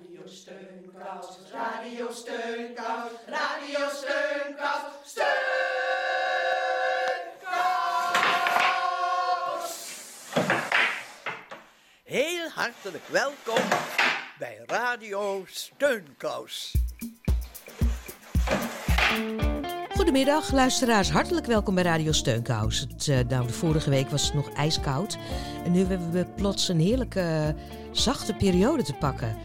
Radio Steunkous, Radio Steunkous, Radio Steunkous, Steunkous! Heel hartelijk welkom bij Radio Steunkous. Goedemiddag, luisteraars. Hartelijk welkom bij Radio Steunkous. Het, uh, nou, de vorige week was het nog ijskoud. En nu hebben we plots een heerlijke, zachte periode te pakken.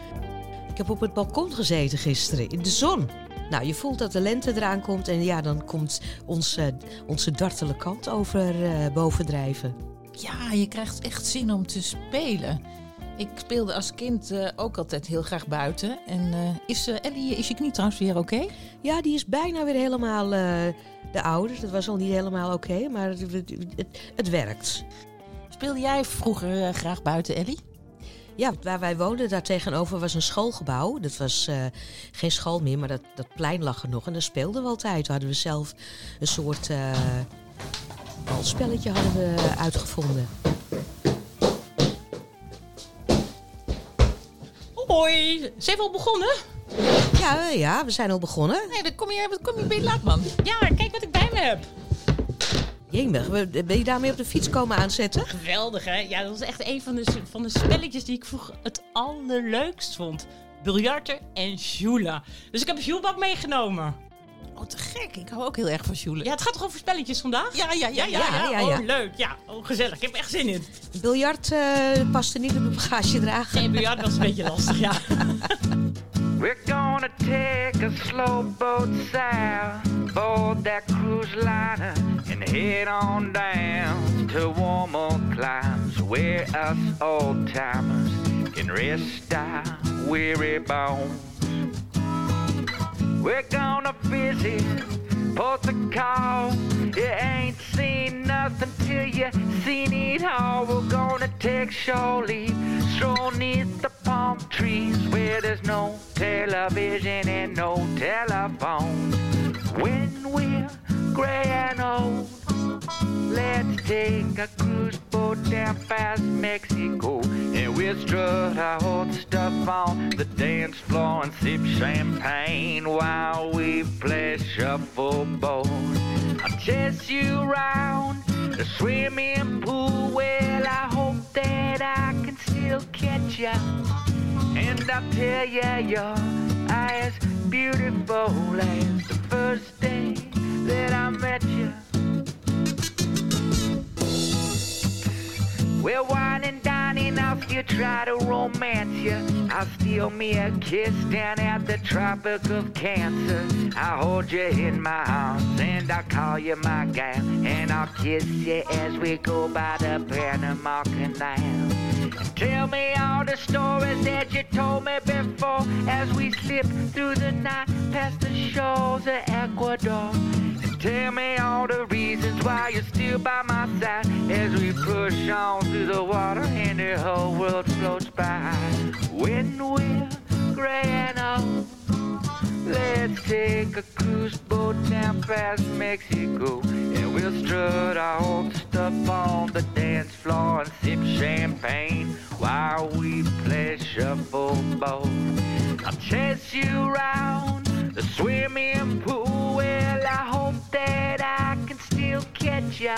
Ik heb op het balkon gezeten gisteren, in de zon. Nou, je voelt dat de lente eraan komt en ja, dan komt ons, uh, onze dartele kant over uh, bovendrijven. Ja, je krijgt echt zin om te spelen. Ik speelde als kind uh, ook altijd heel graag buiten. En uh, is Ellie, is je knie trouwens weer oké? Okay? Ja, die is bijna weer helemaal de oude. Dat was al niet helemaal oké, okay, maar het, het, het, het, werkt. Speelde jij vroeger graag buiten, Ellie? Ja, waar wij woonden, daar tegenover was een schoolgebouw. Dat was geen school meer, maar dat, dat plein lag er nog. En daar speelden we altijd. Toen hadden we zelf een soort balspelletje hadden we uitgevonden. Hoi, zijn we al begonnen? Ja, ja, we zijn al begonnen. Nee, dan kom je, kom je een beetje laat, man. Ja, kijk wat ik bij me heb. Jemig, ben je daarmee op de fiets komen aanzetten? Geweldig, hè? Ja, dat was echt een van de, van de spelletjes die ik vroeger het allerleukst vond. Biljarten en Jula. Dus ik heb een Julebak meegenomen. Oh, te gek. Ik hou ook heel erg van Jule. Ja, het gaat toch over spelletjes vandaag? Ja, ja, ja. ja, ja, ja, ja. Oh, leuk. Ja, oh, gezellig. Ik heb echt zin in. Biljart uh, paste niet op de bagage dragen. Nee, biljart was een beetje lastig, ja. We're gonna take a slow boat south, board that cruise liner, and head on down to warmer climes where us old timers can rest our weary bones. We're gonna visit Port of Call. You ain't seen nothing till you seen it all. We're gonna take shore leave, stroll neath the palm trees where there's no television and no telephone. When we're gray and old, let's take a cruise boat down past Mexico and we'll strut our old stuff on the dance floor and sip champagne while we play shuffleboard. I'll chase you around the swimming pool. Well, I hope that I can still catch ya. And I'll tell ya you're as beautiful as the first day that I met you. We're and dining off you, try to romance you. I'll steal me a kiss down at the Tropic of Cancer. I'll hold you in my arms and I'll call you my gal. And I'll kiss you as we go by the Panama Canal. Tell me all the stories that you told me before as we slip through the night past the shores of Ecuador. Tell me all the reasons why you're still by my side as we push on through the water and the whole world floats by. When we're and old, let's take a cruise boat down past Mexico and we'll strut our old stuff on the dance floor and sip champagne while we play shuffleboard. I'll chase you around the swimming pool. Well, I hope that I can still catch ya.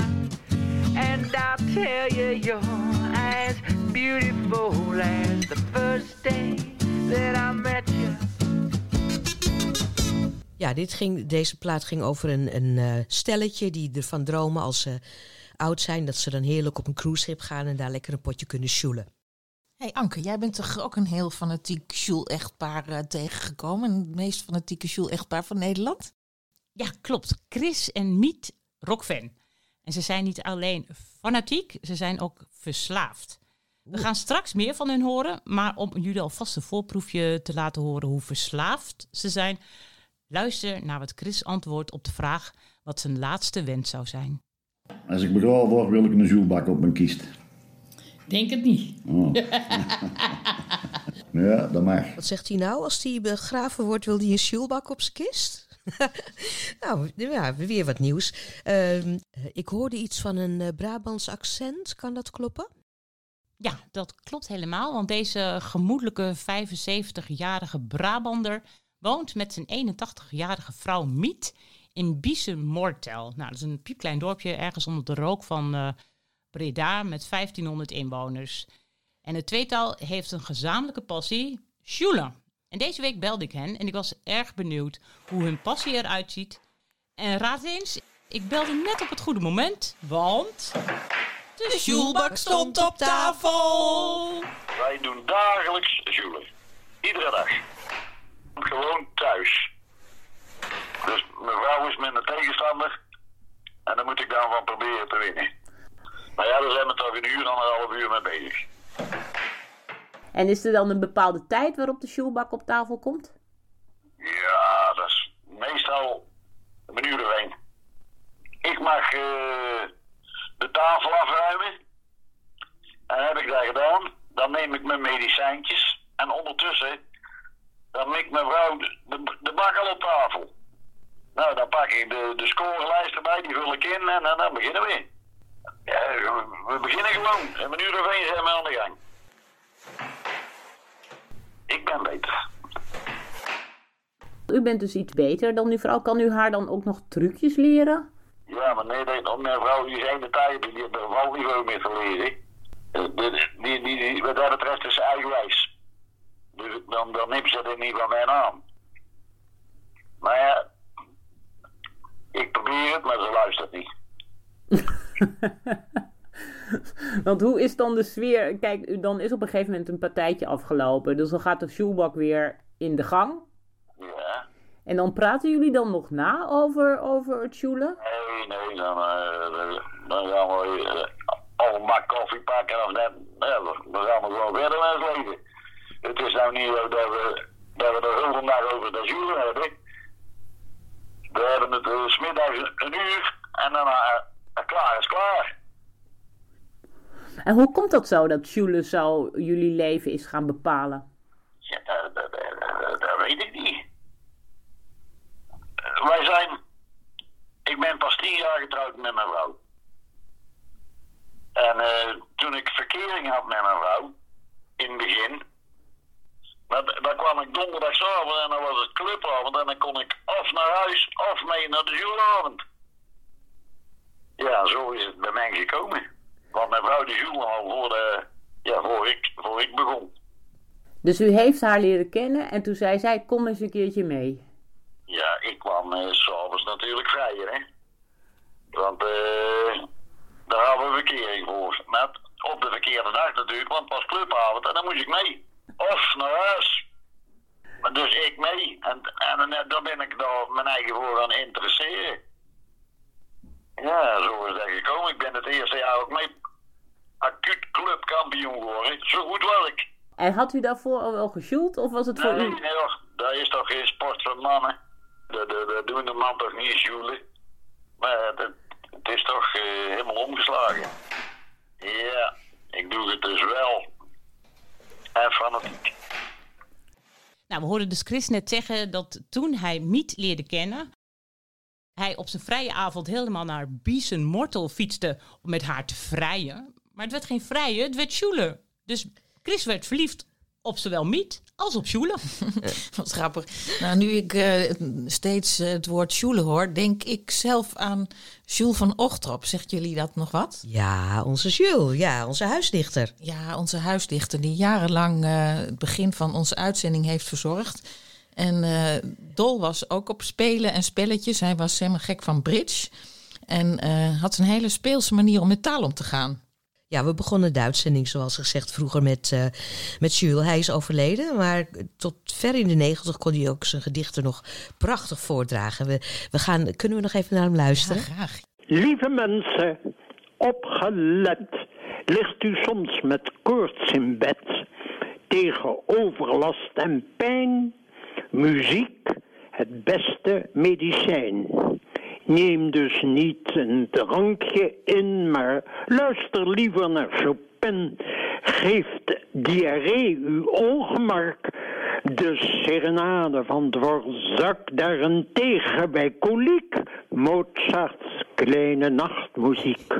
And I'll tell you you're as beautiful as the first day that I met you. Ja, dit ging, deze plaat ging over een, een uh, stelletje die ervan dromen als ze oud zijn... dat ze dan heerlijk op een cruiseschip gaan en daar lekker een potje kunnen sjoelen. hey Anke, jij bent toch ook een heel fanatiek Sjoel-echtpaar uh, tegengekomen? Het meest fanatieke Sjoel-echtpaar van Nederland? Ja, klopt. Chris en Miet, rockfan. En ze zijn niet alleen fanatiek, ze zijn ook verslaafd. We gaan straks meer van hen horen, maar om jullie alvast een voorproefje te laten horen hoe verslaafd ze zijn, luister naar wat Chris antwoordt op de vraag wat zijn laatste wens zou zijn. Als ik begraven word, wil ik een zoelbak op mijn kist. Denk het niet. Oh. ja, dat mag. Wat zegt hij nou? Als hij begraven wordt, wil hij een sjoelbak op zijn kist? nou, ja, weer wat nieuws. Uh, ik hoorde iets van een uh, Brabants accent. Kan dat kloppen? Ja, dat klopt helemaal. Want deze gemoedelijke 75-jarige Brabander woont met zijn 81-jarige vrouw Miet in Biesen-Mortel. Nou, dat is een piepklein dorpje ergens onder de rook van uh, Breda met 1500 inwoners. En het tweetal heeft een gezamenlijke passie, Schule. En deze week belde ik hen en ik was erg benieuwd hoe hun passie eruit ziet. En raad eens, ik belde net op het goede moment, want... De Sjoelbak stond op tafel. Wij doen dagelijks Joelen. Iedere dag. Gewoon thuis. Dus mevrouw is met een tegenstander. En daar moet ik dan van proberen te winnen. Maar ja, daar zijn we toch een uur, anderhalf uur mee bezig. En is er dan een bepaalde tijd waarop de sjoelbak op tafel komt? Ja, dat is meestal een uur of één. Ik mag uh, de tafel afruimen. En heb ik dat gedaan, dan neem ik mijn medicijntjes. En ondertussen, dan mikt mevrouw de, de, de bak al op tafel. Nou, dan pak ik de, de scorelijst erbij, die vul ik in en, en dan beginnen we. Ja, we beginnen gewoon. En een uur of één zijn we aan de gang. Ik ben beter. U bent dus iets beter dan uw vrouw. Kan u haar dan ook nog trucjes leren? Ja, maar nee, nee mijn vrouw die zijn de tijd, die heeft een valniveau meer te leren. Die, die, die, die, wat dat betreft is ze eigenwijs. Dus dan, dan neemt ze er niet van mij aan. Maar ja, ik probeer het, maar ze luistert niet. Want hoe is dan de sfeer? Kijk, dan is op een gegeven moment een partijtje afgelopen. Dus dan gaat de shoebak weer in de gang. Ja. En dan praten jullie dan nog na over, over het sjoelen? Nee, nee, dan, uh, dan gaan we uh, een bak koffie pakken of net. Ja, dan gaan we gewoon verder met het leven. Het is nou niet zo dat we, dat we de hele dag over dat sjoelen hebben. We hebben het uh, smiddags een uur en dan klaar is klaar. En hoe komt dat zo dat Schule zo jullie leven is gaan bepalen? Ja, dat, weet ik niet. Wij zijn. Ik ben pas tien jaar getrouwd met mijn vrouw. En uh, toen ik verkering had met mijn vrouw, in het begin, dan kwam ik donderdagavond en dan was het clubavond en dan kon ik of naar huis of mee naar de juilavond. Ja, zo is het bij mij gekomen. Want mijn vrouw die viel al voor, de, ja, voor, ik, voor ik begon. Dus u heeft haar leren kennen en toen zei zij, kom eens een keertje mee. Ja, ik kwam uh, s'avonds natuurlijk vrijer, hè. Want uh, daar hadden we verkering voor. Maar op de verkeerde dag natuurlijk, want het was clubavond en dan moest ik mee. Of naar huis. Dus ik mee. En, en, en dan ben ik daar mijn eigen voor gaan interesseren. Ja, zo is dat gekomen. Ik ben het eerste jaar ook mee acuut clubkampioen geworden. Zo goed ik. En had u daarvoor al wel gesjoeld of was het voor nee, u? Nee, hoor. Dat is toch geen sport voor mannen. Dat, dat, dat doen de man toch niet sjoelen. Maar het, het is toch uh, helemaal omgeslagen. Ja, ik doe het dus wel. En fanatiek. Nou, we hoorden dus Chris net zeggen dat toen hij Miet leerde kennen, hij op zijn vrije avond helemaal naar Biesen Mortel fietste om met haar te vrijen. Maar het werd geen vrijen, het werd sjoelen. Dus Chris werd verliefd op zowel Miet als op Sjoelen. Wat grappig. Nou, nu ik uh, steeds uh, het woord Sjoelen hoor, denk ik zelf aan Jules van Ochtrop. Zegt jullie dat nog wat? Ja, onze Jules. Ja, onze huisdichter. Ja, onze huisdichter die jarenlang uh, het begin van onze uitzending heeft verzorgd. En Dol was ook op spelen en spelletjes. Hij was helemaal gek van bridge. En had een hele speelse manier om met taal om te gaan. Ja, we begonnen de uitzending, zoals gezegd, vroeger met, uh, met Jules. Hij is overleden, maar tot ver in de negentig kon hij ook zijn gedichten nog prachtig voordragen. We, we gaan, kunnen we nog even naar hem luisteren? Ja, graag. Lieve mensen, opgelet. Ligt u soms met koorts in bed? Tegen overlast en pijn? Muziek, het beste medicijn. Neem dus niet een drankje in, maar luister liever naar Chopin. Geeft diarree uw ongemak. De serenade van Dvorak daarentegen bij koliek. Mozarts kleine nachtmuziek.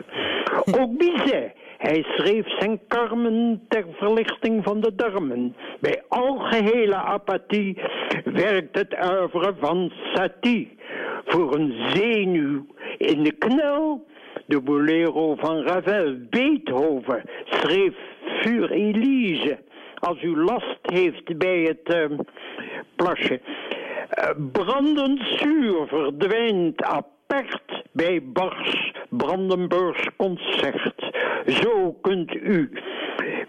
Ook Bizet Hij schreef zijn karmen ter verlichting van de darmen. Bij algehele apathie werkt het uiveren van Satie. Voor een zenuw in de knel, de bolero van Ravel. Beethoven schreef Für Elise. Als u last heeft bij het uh, plasje. Uh, brandend zuur verdwijnt bij Bachs Brandenburgs concert. Zo kunt u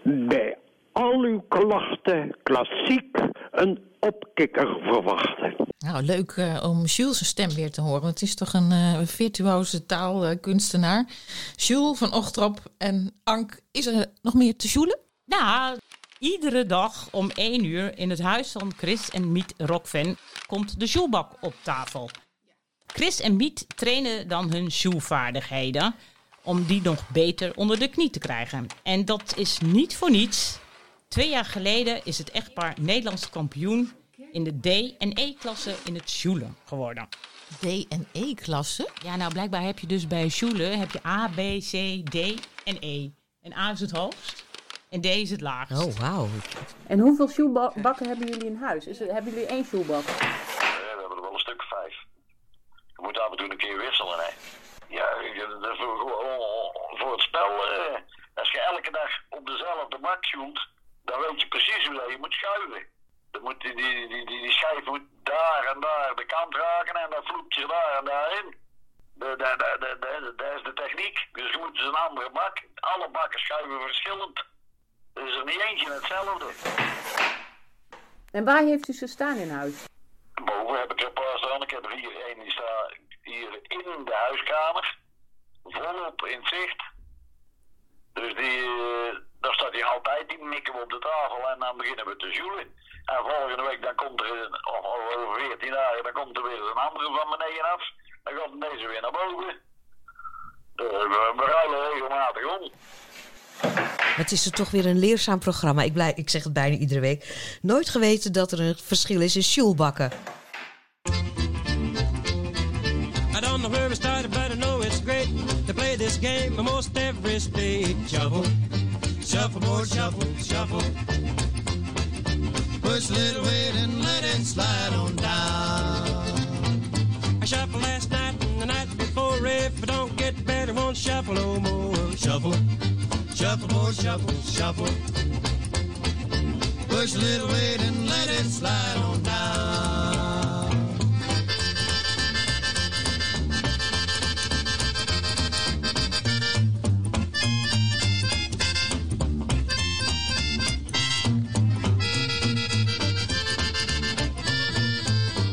bij al uw klachten klassiek een opkikker verwachten. Nou, leuk uh, om Jules' stem weer te horen. Het is toch een uh, virtuoze taalkunstenaar. Jules van Ochtrop en Ank, is er nog meer te joelen? Nou, iedere dag om 1 uur in het huis van Chris en Miet Rockven komt de joelbak op tafel. Chris en Miet trainen dan hun joelvaardigheden om die nog beter onder de knie te krijgen. En dat is niet voor niets. Twee jaar geleden is het echtpaar Nederlands kampioen in de D- en E-klasse in het Sjoelen geworden. D- en E-klasse? Ja, nou blijkbaar heb je dus bij Sjoelen heb je A, B, C, D en E. En A is het hoogst en D is het laagst. Oh, wauw. En hoeveel shoebakken hebben jullie in huis? Is er, hebben jullie één shoebak? Ja, we hebben er wel een stuk vijf. Je moet af en toe een keer wisselen, hè. Ja, voor, voor het spel, eh, als je elke dag op dezelfde bak shoelt, dan weet je precies hoe dat je moet schuiven. Dan moet die, die, die, die, schijf moet daar en daar de kant raken en dan vloept je daar en daarin. Dat is de techniek. Dus je moet dus een andere bak. Alle bakken schuiven verschillend. Er is er niet eentje hetzelfde. En waar heeft u ze staan in huis? Boven heb ik er een paar staan. Ik heb er hier één die staat hier in de huiskamer. Volop in zicht. Dus die, uh, daar staat hij altijd, die mikken we op de tafel en dan beginnen we te zoelen. En volgende week dan komt er, of over 14 dagen, dan komt er weer een andere van beneden af. Dan gaat deze weer naar boven. Dus we, we ruilen regelmatig om. Het is er toch weer een leerzaam programma. Ik, blij, ik zeg het bijna iedere week. Nooit geweten dat er een verschil is in sjoelbakken. I don't know where we started, but I know it's great to play this game almost every state. Shuffle, shuffle, boy, shuffle, shuffle. Push a little weight and let it slide on down. I shuffled last night and the night before. If I don't get better, won't shuffle no more. Shuffle, shuffle, boy, shuffle, shuffle. Push a little weight and let it slide on down.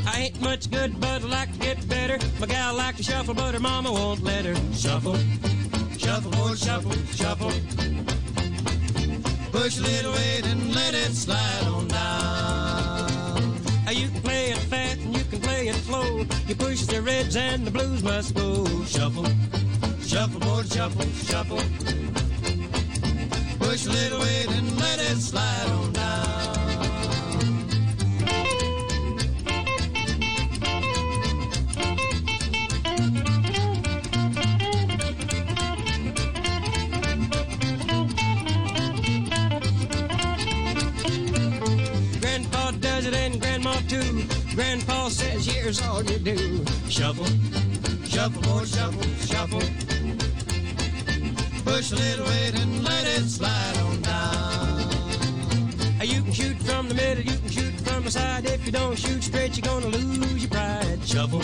I ain't much good, but like to get better. My gal like to shuffle, but her mama won't let her. Shuffle, shuffle, boy, shuffle, shuffle. Push a little weight and let it slide on down. You can play it fast and you can play it slow. You push the reds and the blues must go. Shuffle, shuffle, boy, shuffle, shuffle. Push a little weight and let it slide on down. Too. Grandpa says, here's all you do. Shuffle, shuffle, boy, shuffle, shuffle. Push a little weight and let it slide on down. You can shoot from the middle, you can shoot from the side. If you don't shoot straight, you're gonna lose your pride. Shuffle,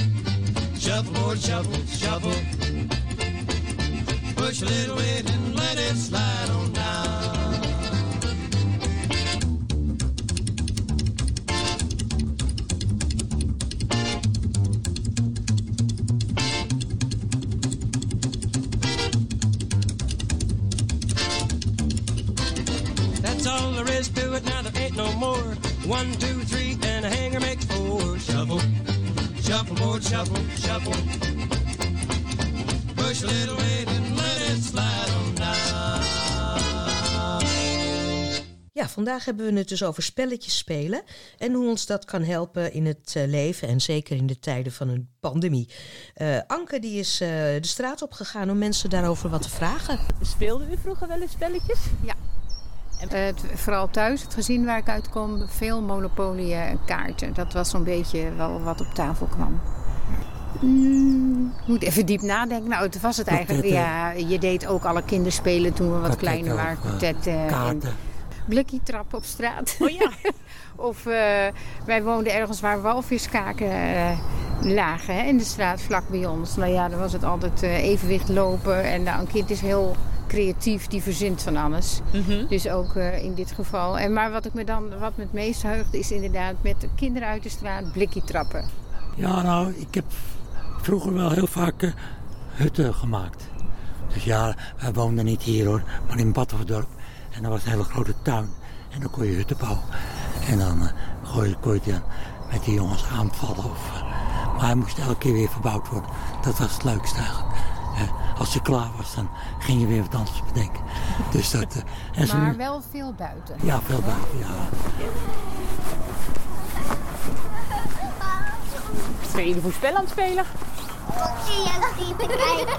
shuffle, boy, shuffle, shuffle. Push a little weight and let it slide on down. Shuffle, shuffle. Push a little weight and let it slide on down. Ja, vandaag hebben we het dus over spelletjes spelen en hoe ons dat kan helpen in het eh, leven en zeker in de tijden van een pandemie. Eh, Anke die is eh, de straat op gegaan om mensen daarover wat te vragen. Speelde u vroeger wel eens spelletjes? Ja. Vooral thuis, het gezin waar ik uitkom, veel monopolie en kaarten. Dat was zo'n beetje wel wat op tafel kwam. Mm, ik moet even diep nadenken. Nou, het was het eigenlijk. Ja, je deed ook alle kinderspelen toen we wat kleiner waren. Kwartetten. kaarten. Blikkie trap op straat. Oh ja. of eh, wij woonden ergens waar walviskaken eh, lagen hè, in de straat vlak bij ons. Nou ja, dan was het altijd eh, evenwicht lopen. En nou, een kind is heel creatief, die verzint van alles. Mhm. Dus ook eh, in dit geval. En, maar wat ik me dan wat me het meest heugt is inderdaad met de kinderen uit de straat blikkie trappen. Ja, nou, ik heb vroeger wel heel vaak eh, hutten gemaakt. Dus ja, wij woonden niet hier hoor, maar in Badhoefdorp. En dat was een hele grote tuin. En dan kon je hutten bouwen. En dan kon, je, kon je dan met die jongens aanvallen. Of, eh, maar hij moest elke keer weer verbouwd worden. Dat was het leukste eigenlijk. Als je klaar was, dan ging je weer wat anders bedenken. Dus dat... en zo- Maar wel veel buiten. Ja, veel buiten, ja. Ben je voor spel aan het spelen? Zie je ook niet te kijken?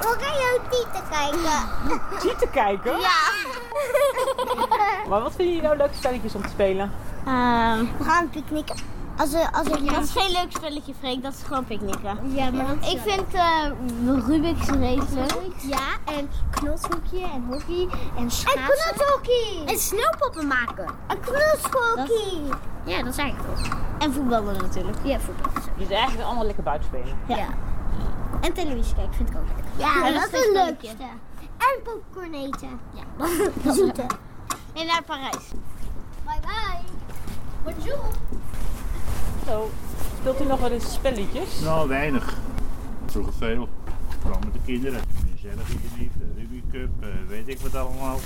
Hoe kan je ook niet te kijken? Zie te kijken? Ja. Maar wat vinden jullie nou leuke spelletjes om te spelen? we gaan picknicken. Als, er- als ik, dat is geen leuk spelletje, Freek. Dat is gewoon picknicken. Ja, maar ik vind uh, Rubik's Race leuk. Ja, en knotshoekje en hockey en schaatsen. En knotshockey! En sneeuwpoppen maken. En knotshockey! Ja, dat is eigenlijk goed. En voetballen natuurlijk. Ja, voetballen. Dus eigenlijk allemaal lekker buiten spelen. Ja. En televisie kijken vind ik ook leuk. Ja, dat, is het leukste. En popcorn eten. Ja, zoete. En naar Parijs. Bye bye. Bonjour. Zo, speelt u nog wel eens spelletjes? Nou, weinig. Vroeger veel. Vooral met de kinderen. Gezellig niet, Rubik Cup, eh, weet ik wat allemaal.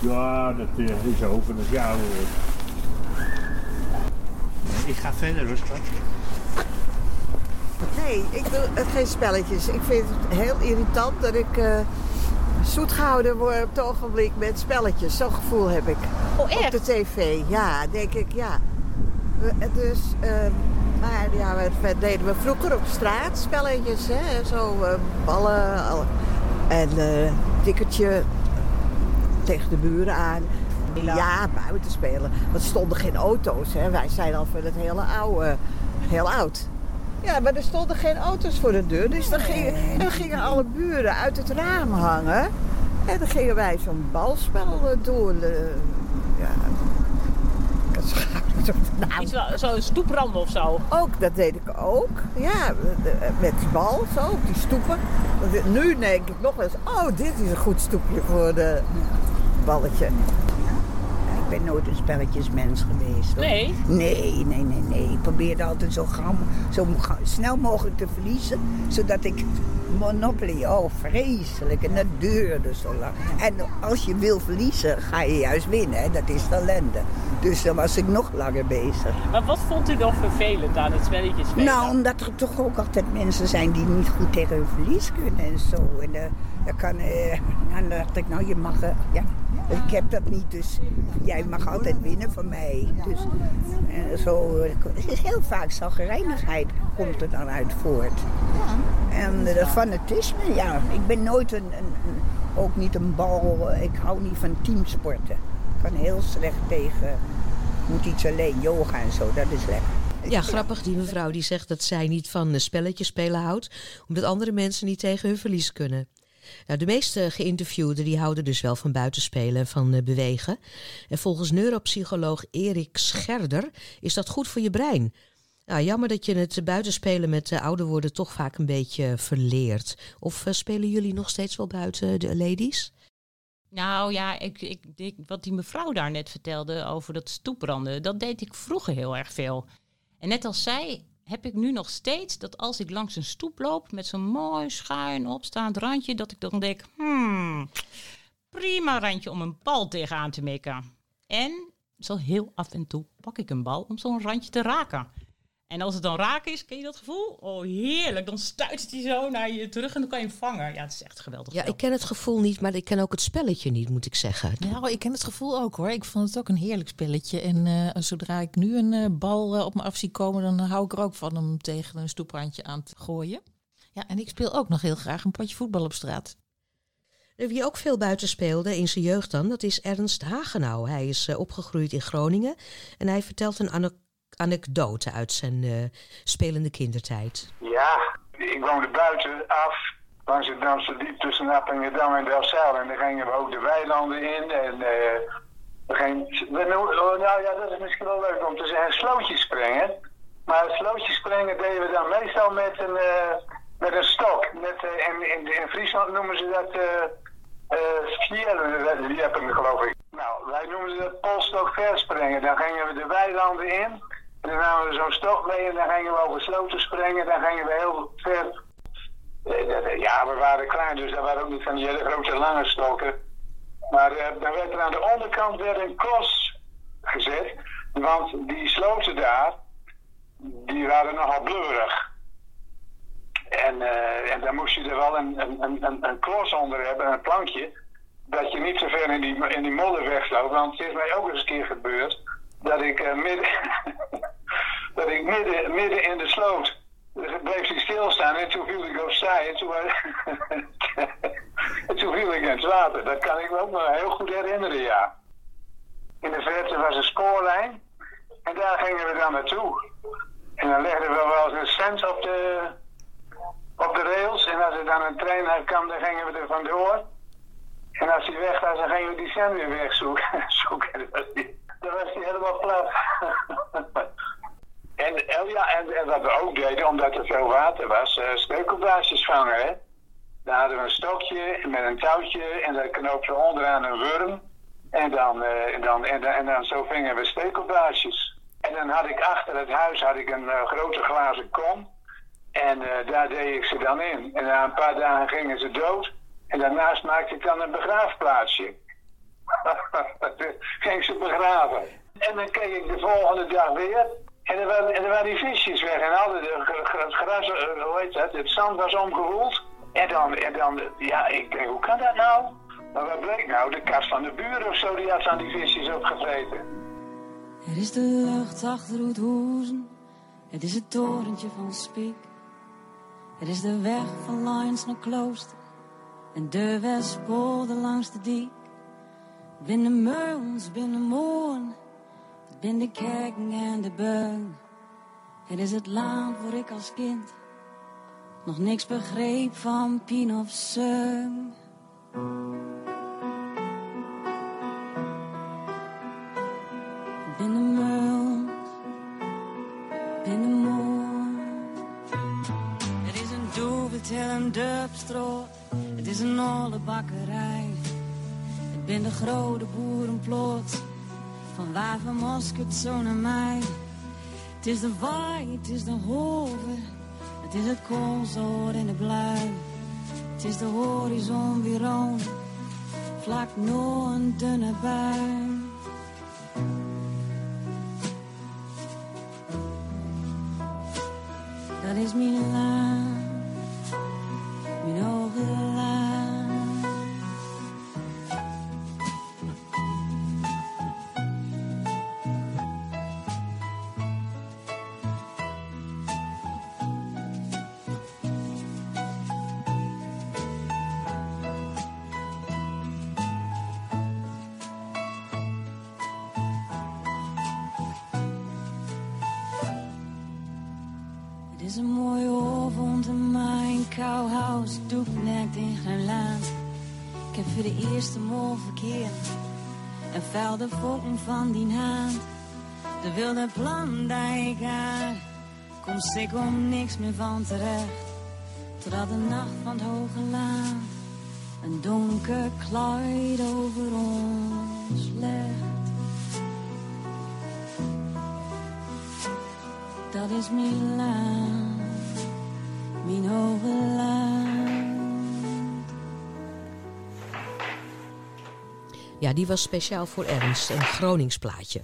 Ja, dat eh, is open, dat is jouw. Ik ga verder, hoor, schat. Nee, ik doe het geen spelletjes. Ik vind het heel irritant dat ik eh, zoet gehouden word op het ogenblik met spelletjes. Zo'n gevoel heb ik. Oh, echt? Op de tv, ja, denk ik, ja. We- Dus, ehm, maar ja, we, deden we vroeger op straat spelletjes, hè. Zo eh, ballen al- en eh tikkertje tegen de buren aan. Ja, buiten spelen. Want er stonden geen auto's, hè. Wij zijn al van het hele oude, heel oud. Ja, maar er stonden geen auto's voor de deur. Dus dan gingen, dan gingen alle buren uit het raam hangen. En dan gingen wij zo'n balspel eh, doen. eh, ja. Nou, Iets wel- Zo'n stoeprand of zo? ook, dat deed ik ook. Ja, met die bal, zo, op die stoepen. Nu denk ik nog eens, oh, dit is een goed stoepje voor de balletje. Ik ben nooit een spelletjesmens geweest. hoor. Nee? Nee, nee, nee, nee. Ik probeerde altijd zo, gauw, zo snel mogelijk te verliezen. Zodat ik Monopoly, oh vreselijk. En dat duurde zo lang. En als je wil verliezen, ga je juist winnen. Hè? Dat is ellende. Dus dan was ik nog langer bezig. Maar wat vond u dan vervelend aan het spelletje spelen? Nou, omdat er toch ook altijd mensen zijn die niet goed tegen hun verlies kunnen en zo. En eh, dan kan, eh, dan dacht ik, nou je mag, eh, ja, ik heb dat niet, dus jij mag altijd winnen van mij. Dus en zo, eh, het is heel vaak zagrijnigheid komt er dan uit voort. En eh, fanatisme, ja, ik ben nooit een, ook niet een bal, ik hou niet van teamsporten. Ik kan heel slecht tegen, moet iets alleen, yoga en zo, dat is lekker. Ja, grappig. Die mevrouw die zegt dat zij niet van eh, spelletjes spelen houdt, omdat andere mensen niet tegen hun verlies kunnen. Nou, de meeste geïnterviewden die houden dus wel van buitenspelen en van eh, bewegen. En volgens neuropsycholoog Erik Scherder is dat goed voor je brein. Nou, jammer dat je het buitenspelen met eh, ouder worden toch vaak een beetje verleert. Of eh, spelen jullie nog steeds wel buiten, de ladies? Nou ja, ik, ik, wat die mevrouw daar net vertelde over dat stoepranden, dat deed ik vroeger heel erg veel. En net als zij heb ik nu nog steeds dat als ik langs een stoep loop met zo'n mooi schuin opstaand randje, dat ik dan denk, hmm, prima randje om een bal tegenaan te mikken. En zo heel af en toe pak ik een bal om zo'n randje te raken. En als het dan raak is, ken je dat gevoel? Oh, heerlijk. Dan stuit hij zo naar je terug en dan kan je hem vangen. Ja, het is echt geweldig. Ja, ik ken het gevoel niet, maar ik ken ook het spelletje niet, moet ik zeggen. Nou, ik ken het gevoel ook hoor. Ik vond het ook een heerlijk spelletje. En eh, zodra ik nu een eh, bal eh, op me af zie komen, dan hou ik er ook van om tegen een stoeprandje aan te gooien. Ja, en ik speel ook nog heel graag een potje voetbal op straat. Wie ook veel buiten speelde in zijn jeugd dan, dat is Ernst Hagenau. Hij is opgegroeid in Groningen en hij vertelt een anekdote uit zijn eh, spelende kindertijd. Ja, ik woonde buiten af, langs het Damse Diep tussen Appingedam en Delfzijl. En dan gingen we ook de weilanden in en eh we gingen, we oh, nou ja, dat is misschien wel leuk om te zeggen, slootjes springen. Maar slootjes springen deden we dan meestal met een, eh, met een stok. Met, in, in, in Friesland noemen ze dat die hebben geloof ik. Nou, wij noemen ze dat polstok verspringen. Dan gingen we de weilanden in. En dan namen we zo'n stok mee en dan gingen we over sloten springen. Dan gingen we heel ver. Eh, Ja, we waren klein, dus dat waren ook niet van die hele grote lange stokken. Maar eh, dan werd er aan de onderkant weer een klos gezet. Want die sloten daar, die waren nogal bleurig. En, eh, en dan moest je er wel een, een, een, een, klos onder hebben, een plankje. Dat je niet zo ver in die, in modder wegloopt. Want het is mij ook eens een keer gebeurd dat ik, eh, midden, dat ik midden, in de sloot bleef hij stilstaan en toen viel ik opzij en toen, en toen viel ik in het water. Dat kan ik me ook nog heel goed herinneren, ja. In de verte was een spoorlijn en daar gingen we dan naartoe. En dan legden we wel eens een cent op de, op de rails en als er dan een trein kwam, dan gingen we er vandoor. En als hij weg was, dan gingen we die cent weer wegzoeken. zoeken. Dan was hij helemaal plat. En, oh ja, en, wat we ook deden, omdat er veel water was, uh, vangen. Hè? Dan hadden we een stokje met een touwtje en daar knoopten we onderaan een worm. En dan, eh, dan, en, dan, en dan zo vingen we stekelblaasjes. En dan had ik achter het huis had ik een eh, grote glazen kom. En eh, daar deed ik ze dan in. En na een paar dagen gingen ze dood. En daarnaast maakte ik dan een begraafplaatsje. ging ze begraven. En dan keek ik de volgende dag weer. En er waren, en er waren die visjes weg. En gr- het gras, eh, hoe heet dat? Het zand was omgewoeld. En dan, en dan, ja, ik denk, hoe kan dat nou? Maar wat bleek nou? De kast van de buren of zo, die had aan die visjes opgegeten. Het is de lucht achter Hoedhoezen. Het is het torentje van Spiek. Het is de weg van Lions naar Klooster. En de Westpolder langs de diek. Binnen Meuls, binnen Moorn. Binnen kerken en de beun. Het is het land waar ik als kind nog niks begreep van Pien of Seun. Doeveltje en dubstroot. Het is een olle bakkerij. Het ben de grote boerenplot. Van waar van Mosket zo naar mij. Het is de waai, het is de hoven. Het is het koolzoot en de blui. Het is de horizon weer rond. Vlak nog een dunne bui. Van die hand. De wilde plan ik had, komt ik om niks meer van terecht. Totdat de nacht van het hoge laan een donker kluid over ons legt. Dat is mijn Ja, die was speciaal voor Ernst, een Gronings plaatje.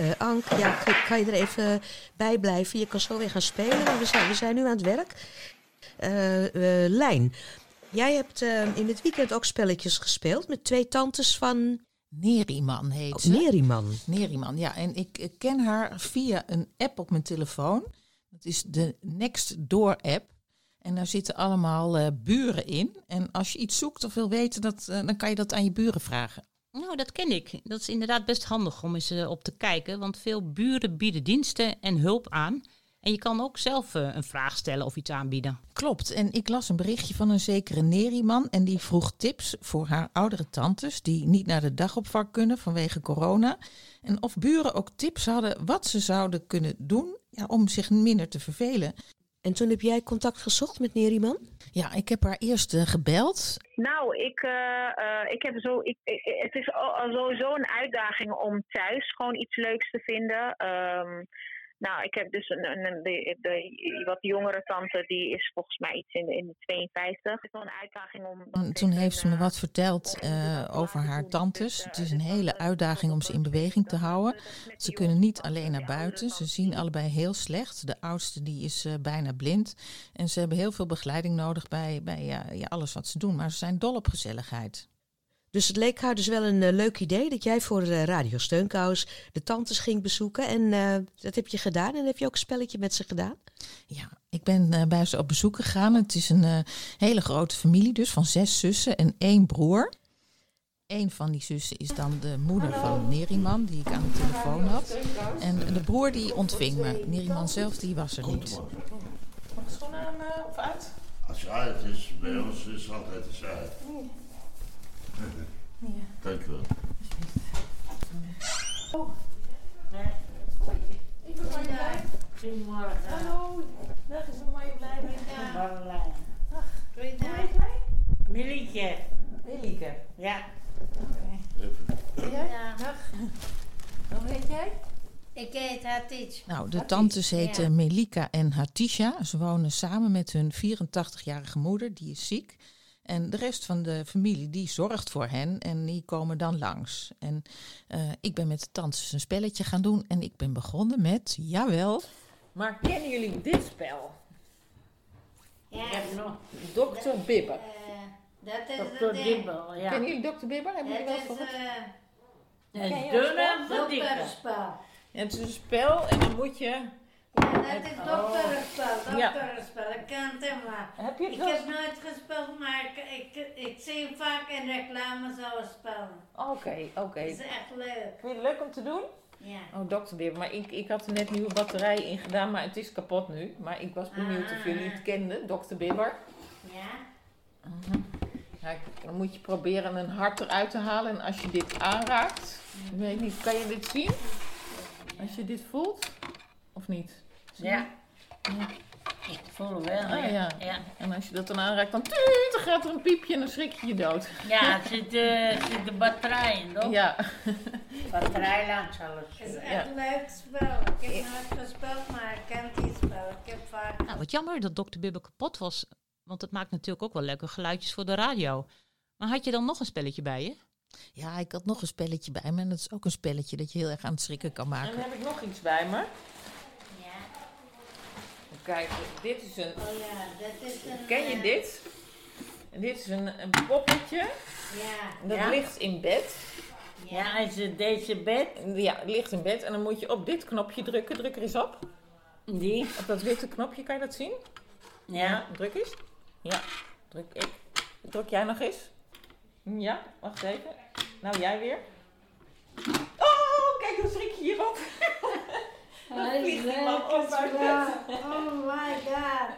Uh, Ank, ja, kan je er even bij blijven? Je kan zo weer gaan spelen, maar we zijn, we zijn nu aan het werk. Uh, Lijn, jij hebt in het weekend ook spelletjes gespeeld met twee tantes van... Neriman heet oh, ze. Neriman. Neriman, ja. En ik, ik ken haar via een app op mijn telefoon. Dat is de Next Door app. En daar zitten allemaal uh, buren in. En als je iets zoekt of wil weten, dat, uh, dan kan je dat aan je buren vragen. Nou, dat ken ik. Dat is inderdaad best handig om eens uh, op te kijken. Want veel buren bieden diensten en hulp aan. En je kan ook zelf een vraag stellen of iets aanbieden. Klopt. En ik las een berichtje van een zekere Neriman. En die vroeg tips voor haar oudere tantes die niet naar de dagopvang kunnen vanwege corona. En of buren ook tips hadden wat ze zouden kunnen doen ja, om zich minder te vervelen. En toen heb jij contact gezocht met Neriman? Ja, ik heb haar eerst uh, gebeld. Nou, ik, uh, uh, ik heb zo. Ik, het is al, sowieso een uitdaging om thuis gewoon iets leuks te vinden. Um, nou, ik heb dus een, een, de, de, wat jongere tante, die is volgens mij iets in de, in de 52. Het is wel een uitdaging om... Toen heeft ze me wat verteld uh, over haar tantes. Het is een hele uitdaging om ze in beweging te houden. Ze kunnen niet alleen naar buiten. Ze zien allebei heel slecht. De oudste die is uh, bijna blind. En ze hebben heel veel begeleiding nodig bij, bij ja, alles wat ze doen. Maar ze zijn dol op gezelligheid. Dus het leek haar dus wel een uh, leuk idee dat jij voor uh, Radio Steunkous de tantes ging bezoeken. En uh, dat heb je gedaan en heb je ook een spelletje met ze gedaan? Ja, ik ben bij ze op bezoek gegaan. Het is een hele grote familie dus van zes zussen en één broer. Eén van die zussen is dan de moeder van Neriman, die ik aan de telefoon had. En de broer die ontving me. Neriman zelf die was er niet. Mag ik schoenen aan of uit? Als je uit is, bij ons is het altijd een uit. Ja. Dank u wel. Oh. Nee. Ik ben Marjolein. Goedemorgen. Hallo. Dag is Marjolein. Ja. Marjolein. Dag. Goeiedag. Hoe heet jij? Milieke. Milieke. Ja. Oké. Okay. Ja? ja. Dag. Hoe heet jij? Ik heet Hatice. Nou, de tantes heten ja. Melika en Hatisha. Ze wonen samen met hun 84-jarige moeder, die is ziek. En de rest van de familie die zorgt voor hen en die komen dan langs. En uh, ik ben met de tantes een spelletje gaan doen en ik ben begonnen met, jawel. Maar kennen jullie dit spel? Ja. Ik heb nog Dr. Bibber. Uh, dat is Dr. Bibber, ja. Kennen jullie Dr. Bibber? Hebben jullie wel gehoord? Uh, een dunne. Ja, het is een spel en dan moet je dat is dokterspel, dokterspel. Ik ken het helemaal. Heb je ik heb nooit gespeeld, maar ik, ik, ik zie hem vaak in reclame zo spelen. Oké, okay, oké. Okay. Dat is echt leuk. Vind je het leuk om te doen? Ja. Oh, dokterbib. Maar ik, ik had er net nieuwe batterijen in gedaan, maar het is kapot nu. Maar ik was benieuwd ah. of jullie het kenden, dokter Bibber. Ja. Uh -huh. ja. Dan moet je proberen een hart eruit te halen. En als je dit aanraakt, ik weet niet, kan je dit zien? Als je dit voelt, of niet? Ja. ja. Ik voel hem wel. Ah, ja. ja. En als je dat dan aanraakt, dan, tuut, dan gaat er een piepje en dan schrik je je dood. Ja, het zit, uh, zit de batterij in, toch? Ja. batterij langs alles. Het is echt een leuk spel. Ik heb nooit gespeeld, maar ik ken die spel. Ik heb vaak... Nou, wat jammer dat Dr. Bibbe kapot was. Want het maakt natuurlijk ook wel leuke geluidjes voor de radio. Maar had je dan nog een spelletje bij je? Ja, ik had nog een spelletje bij me. En dat is ook een spelletje dat je heel erg aan het schrikken kan maken. En dan heb ik nog iets bij me. Kijk, dit is een. Oh ja, dat is een. Ken je dit? En dit is een, een poppetje. Ja. Dat ja. ligt in bed. Ja, is het deze bed? Ja, het ligt in bed. En dan moet je op dit knopje drukken. Druk er eens op. Die? Op dat witte knopje, kan je dat zien? Ja. ja druk eens. Ja, druk ik. Druk jij nog eens? Ja, wacht even. Nou, jij weer. Oh, kijk, dan schrik je hierop. Dan vliegt die man op uit bed. Oh my god.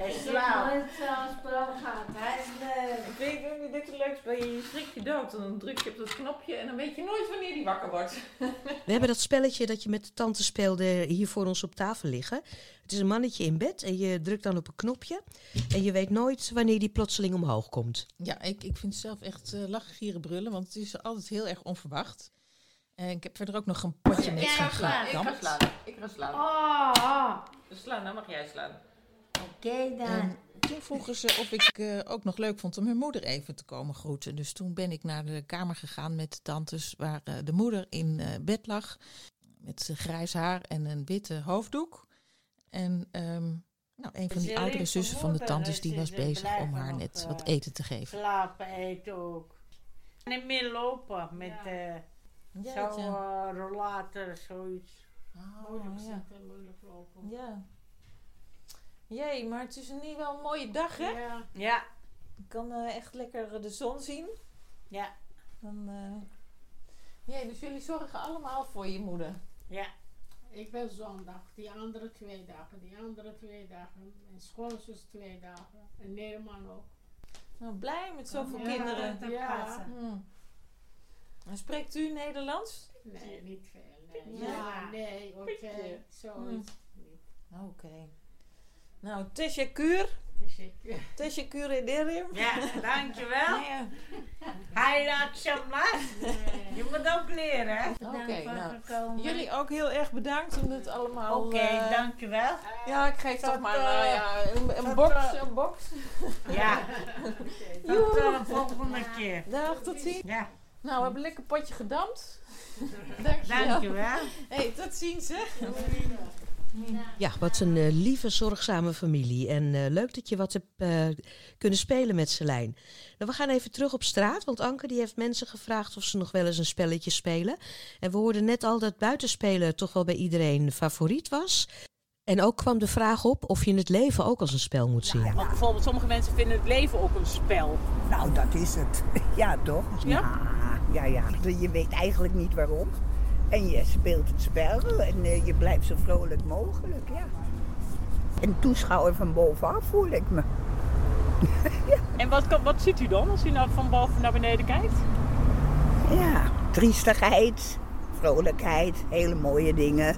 Hij slaapt. nooit zo'n spel gehad. Hij is leuk. Vind je dit een leuk spel? Je schrikt je dood. En dan druk je op dat knopje en dan weet je nooit wanneer die wakker wordt. We hebben dat spelletje dat je met de tante speelde hier voor ons op tafel liggen. Het is een mannetje in bed en je drukt dan op een knopje. En je weet nooit wanneer die plotseling omhoog komt. Ja, ik, ik vind het zelf echt uh, lachen, gieren, brullen. Want het is altijd heel erg onverwacht. En ik heb verder ook nog een potje met zo'n slaan. Ik ga slaan. Ik ga slaan. Oh. Dus slaan, dan mag jij slaan. Oké okay, dan. En toen vroegen ze of ik uh, ook nog leuk vond om hun moeder even te komen groeten. Dus toen ben ik naar de kamer gegaan met de tantes waar uh, de moeder in uh, bed lag. met zijn grijs haar en een witte hoofddoek. En ehm, nou, een van die oudere zussen van de tantes die was bezig om haar net wat eten te geven. Slapen, eten ook. En niet meer lopen met eh Jeetje. zo'n eh, rollator, zoiets. moeilijk ja. zitten, moeilijk lopen. Ja. Jee, maar het is in ieder geval een mooie dag, hè? Ja. Ja. Je kan eh, echt lekker de zon zien. Ja. Dan, eh ja, dus jullie zorgen allemaal voor je moeder. Ja. Ik ben zondag, die andere twee dagen, die andere twee dagen. En schoonzus twee dagen. En Neerman ook. Nou, blij met zoveel Ja, kinderen. te passen. Hmm. En spreekt u Nederlands? Nee, niet veel. Nee, Ja. ja, nee, ook eh, zoiets. Oké. Nou, teşekkür. Teşekkür. Teşekkür ederim. Ja, dankjewel. Hij akşamlar. Je moet ook leren, hè? Oké, nou, jullie ook heel erg bedankt om het allemaal... Oké, eh, dankjewel. Ja, ik geef toch maar eh, nou ja, een, een box, een box. Ja. Tot de volgende keer. Dag, tot ziens. Ja. Nou, we hebben een lekker potje gedampt. Dankjewel. Dankjewel. Hey, tot ziens, hè. Ja, wat een eh, lieve, zorgzame familie. En eh, leuk dat je wat hebt eh, kunnen spelen met Selijn. Nou, we gaan even terug op straat, want Anke die heeft mensen gevraagd of ze nog wel eens een spelletje spelen. En we hoorden net al dat buitenspelen toch wel bij iedereen favoriet was. En ook kwam de vraag op of je het leven ook als een spel moet zien. Want bijvoorbeeld sommige mensen vinden het leven ook een spel. Nou, dat is het. Ja, toch? Ja? Ja, ja. Je weet eigenlijk niet waarom. En je speelt het spel en eh, je blijft zo vrolijk mogelijk, ja. Een toeschouwer van bovenaf voel ik me. En wat, wat ziet u dan als u nou van boven naar beneden kijkt? Ja, triestigheid, vrolijkheid, hele mooie dingen.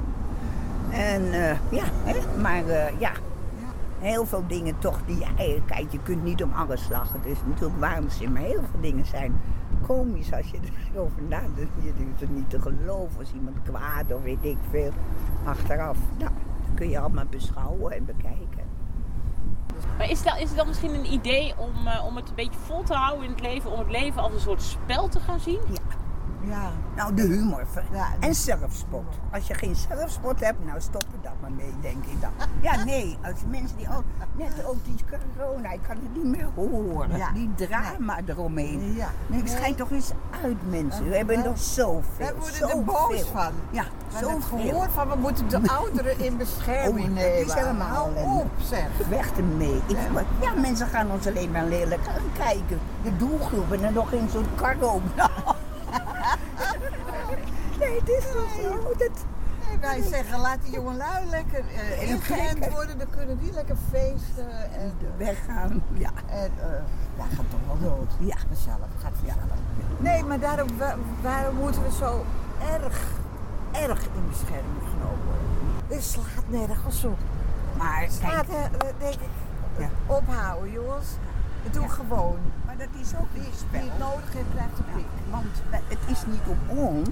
En eh, ja, hè, maar eh, ja, heel veel dingen toch die je eigenlijk... Kijk, je kunt niet om alles lachen, dus natuurlijk waanzin. Maar heel veel dingen zijn komisch als je erover nadenkt. Je denkt het niet te geloven als iemand kwaad of weet ik veel. Achteraf, nou, dat kun je allemaal beschouwen en bekijken. Maar is, dat, is het dan misschien een idee om, eh, om het een beetje vol te houden in het leven? Om het leven als een soort spel te gaan zien? Ja. Ja. Nou, de humor. En zelfspot. Als je geen zelfspot hebt, nou stop er dan maar mee, denk ik dan. Ja, nee. Als mensen die ook, net ook die corona, ik kan het niet meer horen. Ja. Die drama eromheen. Ja. Nee, het schijnt toch eens uit, mensen. We hebben er zoveel. Wij worden er boos van. Ja, We hebben het gehoord van we moeten de ouderen in bescherming Oh, nemen. dat is helemaal op, zeg. Weg ermee. Ik, ja, mensen gaan ons alleen maar lelijk aankijken. De doelgroep en dan nog in zo'n kar ook. Nee, het is toch zo. Dat, Nee, wij zeggen laat die jongelui lekker uh, ingeënt worden, dan kunnen die lekker feesten en weggaan. Ja. En uh, ja, gaat toch wel dood. Ja. Vanzelf, gaat vanzelf. Nee, maar daarom, wa- waarom moeten we zo erg, erg in bescherming genomen worden? Dit slaat nergens op. Maar Het slaat, kijk, eh, denk ik, Ja. ophouden jongens. Doe gewoon. Maar dat is ook Wie, niet wie het spel. nodig heeft, krijgt een pik. Want het is niet op ons.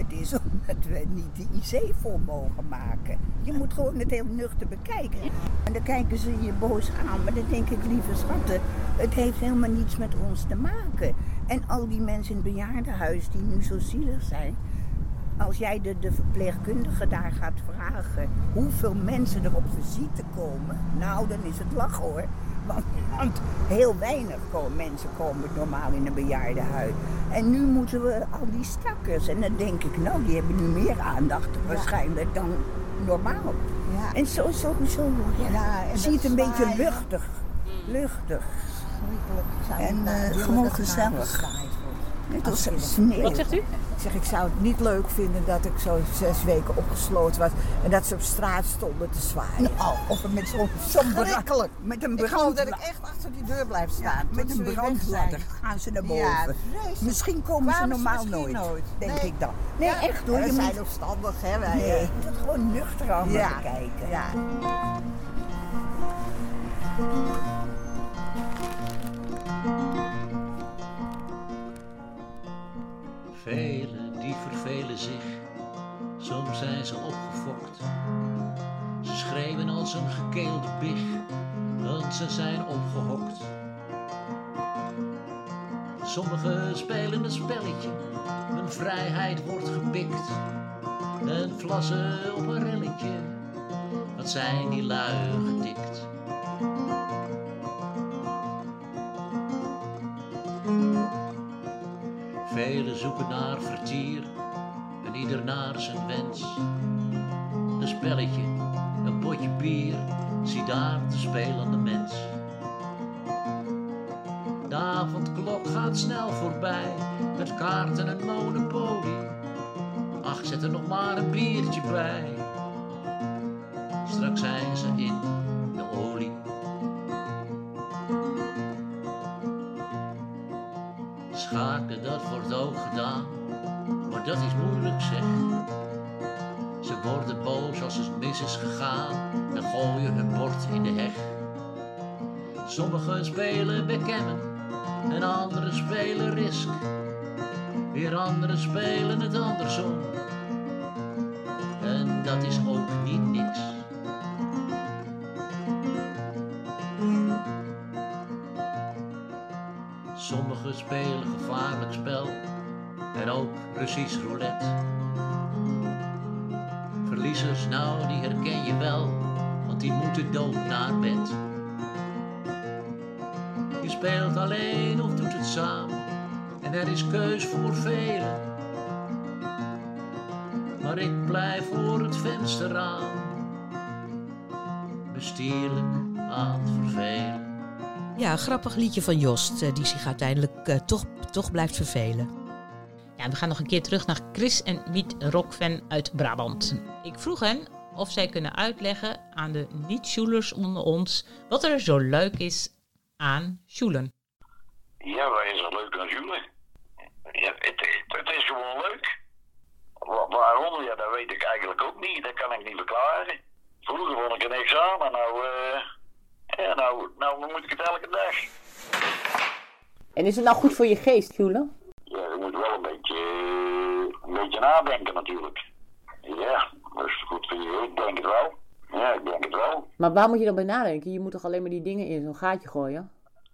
Het is omdat we niet de IC vol mogen maken. Je moet gewoon het heel nuchter bekijken. En dan kijken ze je boos aan. Maar dan denk ik, lieve schatten, het heeft helemaal niets met ons te maken. En al die mensen in het bejaardenhuis die nu zo zielig zijn. Als jij de, de verpleegkundige daar gaat vragen hoeveel mensen er op visite komen, nou dan is het lachen hoor. Want, want heel weinig komen, mensen komen normaal in een bejaardenhuis. En nu moeten we al die stakkers. En dan denk ik, nou die hebben nu meer aandacht waarschijnlijk dan normaal. Ja. En zo sowieso, ja, Ja, en zie dat het een beetje luchtig. Luchtig. Schrikkelijk. Zou En, willen gewoon gezellig. Net als sneeuw. Wat zegt u? Ik zeg, ik zou het niet leuk vinden dat ik zo zes weken opgesloten was en dat ze op straat stonden te zwaaien. Nou, of met zo'n Schrikkelijk. Met een Ik geloof dat ik echt achter die deur blijf Ja, staan. met een brandladder gaan ze naar boven. misschien komen ze normaal nooit, nooit. denk Nee. ik dan. Nee, Ja, echt hoor. we zijn opstandig, hè, wij. nee, eh. je moet gewoon nuchter allemaal Ja, bekijken. ja. Velen die vervelen zich, soms zijn ze opgefokt. Ze schreeuwen als een gekeelde big, want ze zijn opgehokt. Sommigen spelen een spelletje, hun vrijheid wordt gepikt. en vlassen op een relletje. Wat zijn die lui gedikt? Velen zoeken naar vertier en ieder naar zijn wens. Een spelletje, een potje bier, zie daar de spelende mens. De avondklok gaat snel voorbij, met kaarten en monopolie. Ach, zet er nog maar een biertje bij. Straks zijn ze in de olie. Schaken, dat wordt ook gedaan, maar dat is moeilijk zeg. Ze worden boos als het mis is gegaan en gooien hun bord in de heg. Sommigen spelen backgammon en anderen spelen risk. Weer anderen spelen het andersom. En dat is ook spelen gevaarlijk spel en ook Russisch roulette. Verliezers, nou, die herken je wel, want die moeten dood naar bed. Je speelt alleen of doet het samen, en er is keus voor velen. Maar ik blijf voor het vensterraam, bestierlijk aan het vervelen. Ja, een grappig liedje van Jost, eh, die zich uiteindelijk eh, toch, toch blijft vervelen. Ja, we gaan nog een keer terug naar Chris en Miet Rockfan uit Brabant. Ik vroeg hen of zij kunnen uitleggen aan de niet-Sjoelers onder ons wat er zo leuk is aan Sjoelen. Ja, wat is er leuk aan Jules? Ja, het, het, het is gewoon leuk. Wa- waarom? Ja, dat weet ik eigenlijk ook niet. Dat kan ik niet verklaren. Vroeger vond ik aan, maar nou, eh, ja, nou, nou moet ik het elke dag. En is het nou goed voor je geest, Jule? Ja, je moet wel een beetje, een beetje nadenken natuurlijk. Ja, dat is goed voor je. Ik denk het wel. Ja, ik denk het wel. Maar waar moet je dan bij nadenken? Je moet toch alleen maar die dingen in zo'n gaatje gooien?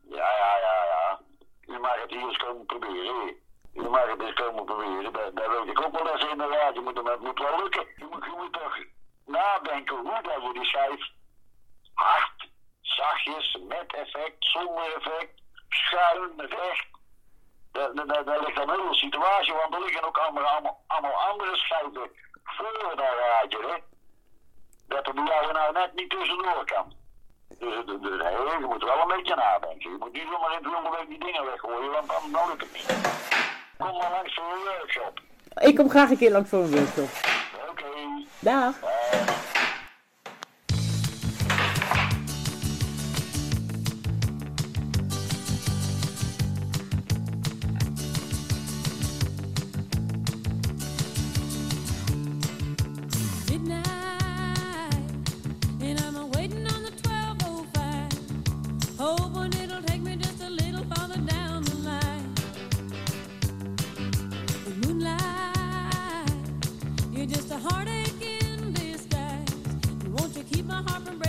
Ja, ja, ja, ja. Je mag het hier eens komen proberen. Je mag het eens komen proberen. Dat weet ik ook wel eens inderdaad. Je moet, het moet wel lukken. Je moet, je moet toch nadenken hoe dat je die schijf hard, zachtjes, met effect, zonder effect, schuin, recht. Daar daar- ligt een hele situatie, want er liggen ook allemaal, allemaal, allemaal andere schijven voor dat raadje, hè. Dat er bij jou nou net niet tussendoor kan. Dus, dus je moet wel een beetje nadenken. Je moet niet zomaar in het jonge week die dingen weggooien, want dan nodig het niet. Kom maar langs voor een workshop. Ik kom graag een keer langs voor een workshop. Oké. Dag. heartache in disguise. Won't you keep my heart from breaking?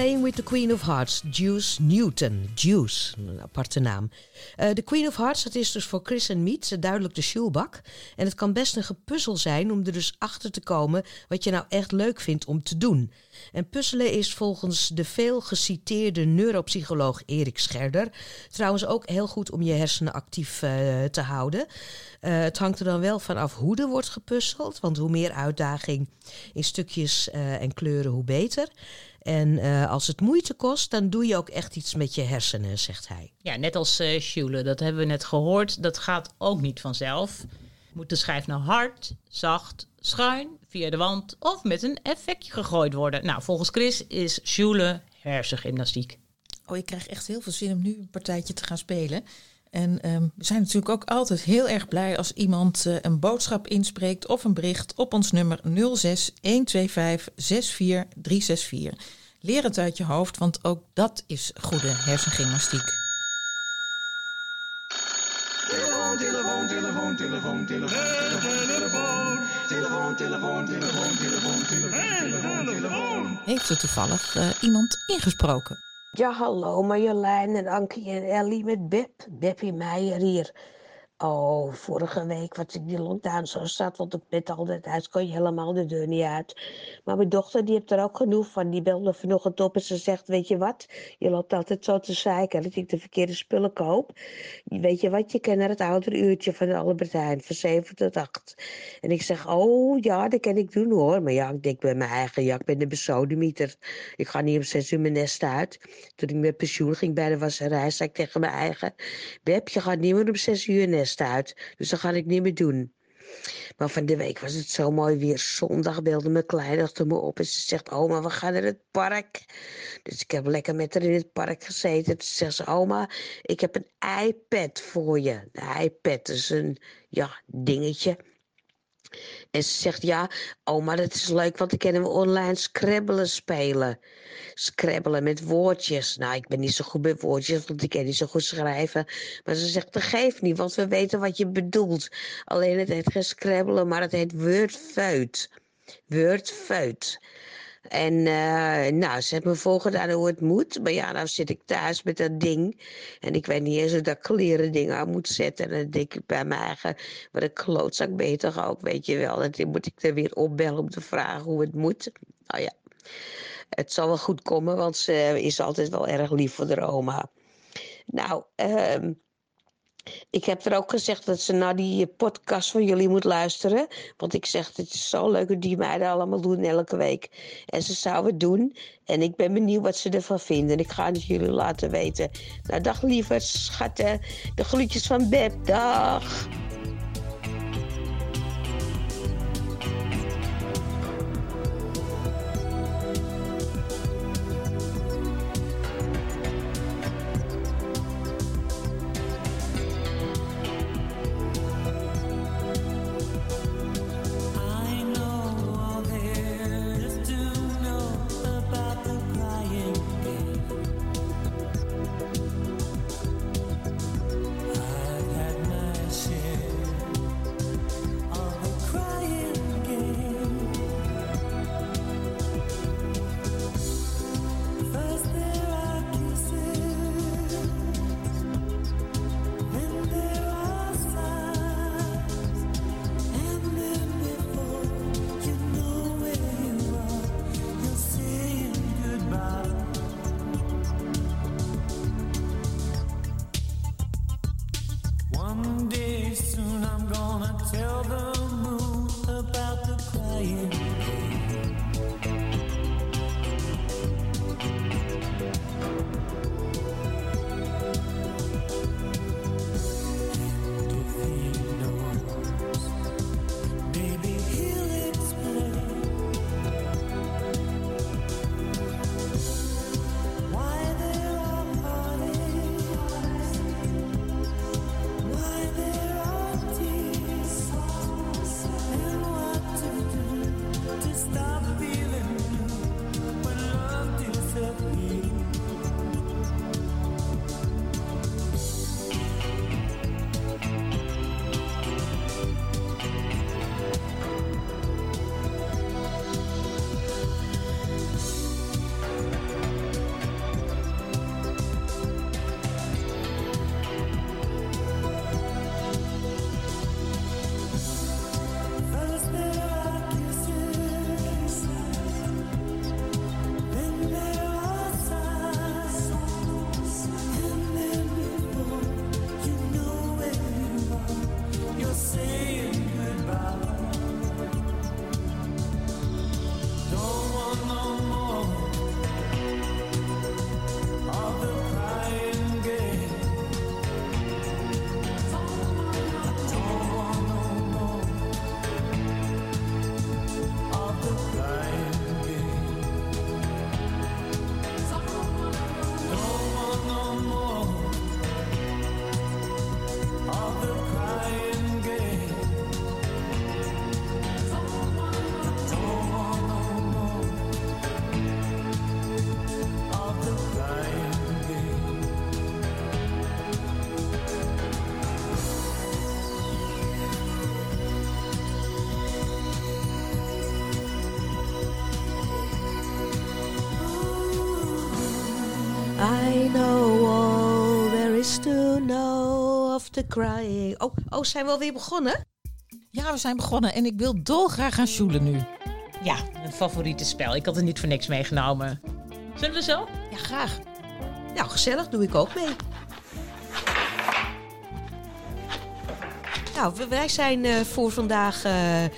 Playing with the Queen of Hearts, Juice Newton. Juice, een aparte naam. Eh, de Queen of Hearts, dat is dus voor Chris en Meet duidelijk de shoelbak. En het kan best een gepuzzel zijn om er dus achter te komen wat je nou echt leuk vindt om te doen. En puzzelen is volgens de veel geciteerde neuropsycholoog Erik Scherder trouwens ook heel goed om je hersenen actief eh, te houden. Eh, het hangt er dan wel vanaf hoe er wordt gepuzzeld, want hoe meer uitdaging in stukjes eh, en kleuren, hoe beter. En eh, als het moeite kost, dan doe je ook echt iets met je hersenen, zegt hij. Ja, net als eh Schule, dat hebben we net gehoord. Dat gaat ook niet vanzelf. Moet de schijf nou hard, zacht, schuin, via de wand of met een effectje gegooid worden? Nou, volgens Chris is Schule hersengymnastiek. Oh, ik krijg echt heel veel zin om nu een partijtje te gaan spelen. En ehm, we zijn natuurlijk ook altijd heel erg blij als iemand eh, een boodschap inspreekt of een bericht op ons nummer 06 125 64 364. Leer het uit je hoofd, want ook dat is goede hersengymnastiek. Telefoon, telefoon, telefoon, telefoon, telefoon, telefoon, telefoon, telefoon, telefoon, telefoon, telefoon, telefoon, telefoon. Heeft er toevallig eh, iemand ingesproken? Ja, hallo Marjolein en Ankie en Ellie met Beb. Beppie Meijer hier. Oh, vorige week was ik die lockdown zo zat, want ik met al dat huis kon je helemaal de deur niet uit. Maar mijn dochter die heeft er ook genoeg van. Die belde vanochtend op en ze zegt, weet je wat, je loopt altijd zo te zeiken dat ik de verkeerde spullen koop. Weet je wat, je kan naar het oudere uurtje van de Albert Heijn van 7 tot 8. En ik zeg, oh ja, dat kan ik doen hoor. Maar ja, ik denk bij mijn eigen, ja, ik ben de besodemieter. Ik ga niet om 6 uur mijn nest uit. Toen ik met pensioen ging bij de wasserij, zei ik tegen mijn eigen, Beb, je gaat niet meer om 6 uur nest Dus dat ga ik niet meer doen. Maar van de week was het zo mooi weer. Zondag belde mijn kleindochter me op en ze zegt: Oma, we gaan naar het park. Dus ik heb lekker met haar in het park gezeten. Toen zegt ze: Oma, ik heb een iPad voor je. De iPad is een ja, dingetje. En ze zegt, ja, oma, dat is leuk, want dan kunnen we online scrabbelen spelen. Scrabbelen met woordjes. Nou, ik ben niet zo goed met woordjes, want ik kan niet zo goed schrijven. Maar ze zegt, dat geeft niet, want we weten wat je bedoelt. Alleen het heet geen scrabbelen, maar het heet wordfeut. Wordfeut. En uh, nou, ze hebben me voorgedaan hoe het moet. Maar ja, nou zit ik thuis met dat ding. En ik weet niet eens hoe dat kleren ding aan moet zetten. En dan denk ik bij mijn eigen, wat een klootzak toch ook, weet je wel. En dan moet ik er weer opbellen om te vragen hoe het moet. Nou ja, het zal wel goed komen, want ze is altijd wel erg lief voor de oma. Nou, ehm ik heb er ook gezegd dat ze naar die podcast van jullie moet luisteren. Want ik zeg, het is zo leuk hoe die meiden allemaal doen elke week. En ze zou het doen. En ik ben benieuwd wat ze ervan vinden. Ik ga het jullie laten weten. Nou, dag lieverd, schatten. De groetjes van Beb. Dag. Is to know of the crying. Oh, oh, zijn we alweer begonnen? Ja, we zijn begonnen en ik wil dolgraag gaan sjoelen nu. Ja, een favoriete spel. Ik had het niet voor niks meegenomen. Zullen we zo? Ja, graag. Nou, gezellig, doe ik ook mee. Nou, we- wij zijn eh, voor vandaag eh, eh,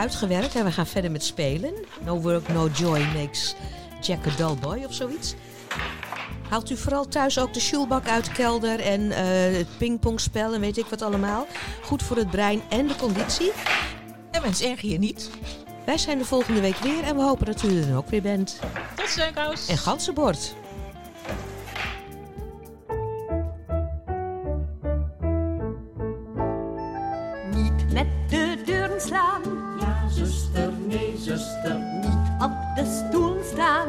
uitgewerkt en we gaan verder met spelen. No work, no joy makes Jack a dull boy of zoiets. Haalt u vooral thuis ook de sjoelbak uit de kelder en eh, het pingpongspel en weet ik wat allemaal. Goed voor het brein en de conditie. En mens erg je niet. Wij zijn de volgende week weer en we hopen dat u er dan ook weer bent. Tot steunkous. En ganzenbord. Niet met de deuren slaan. Ja, zuster, nee, zuster. Niet op de stoel staan.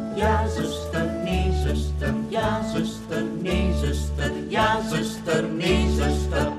Ja, zuster, nee, zuster. Ja, zuster, nee, zuster. Ja, zuster, nee, zuster.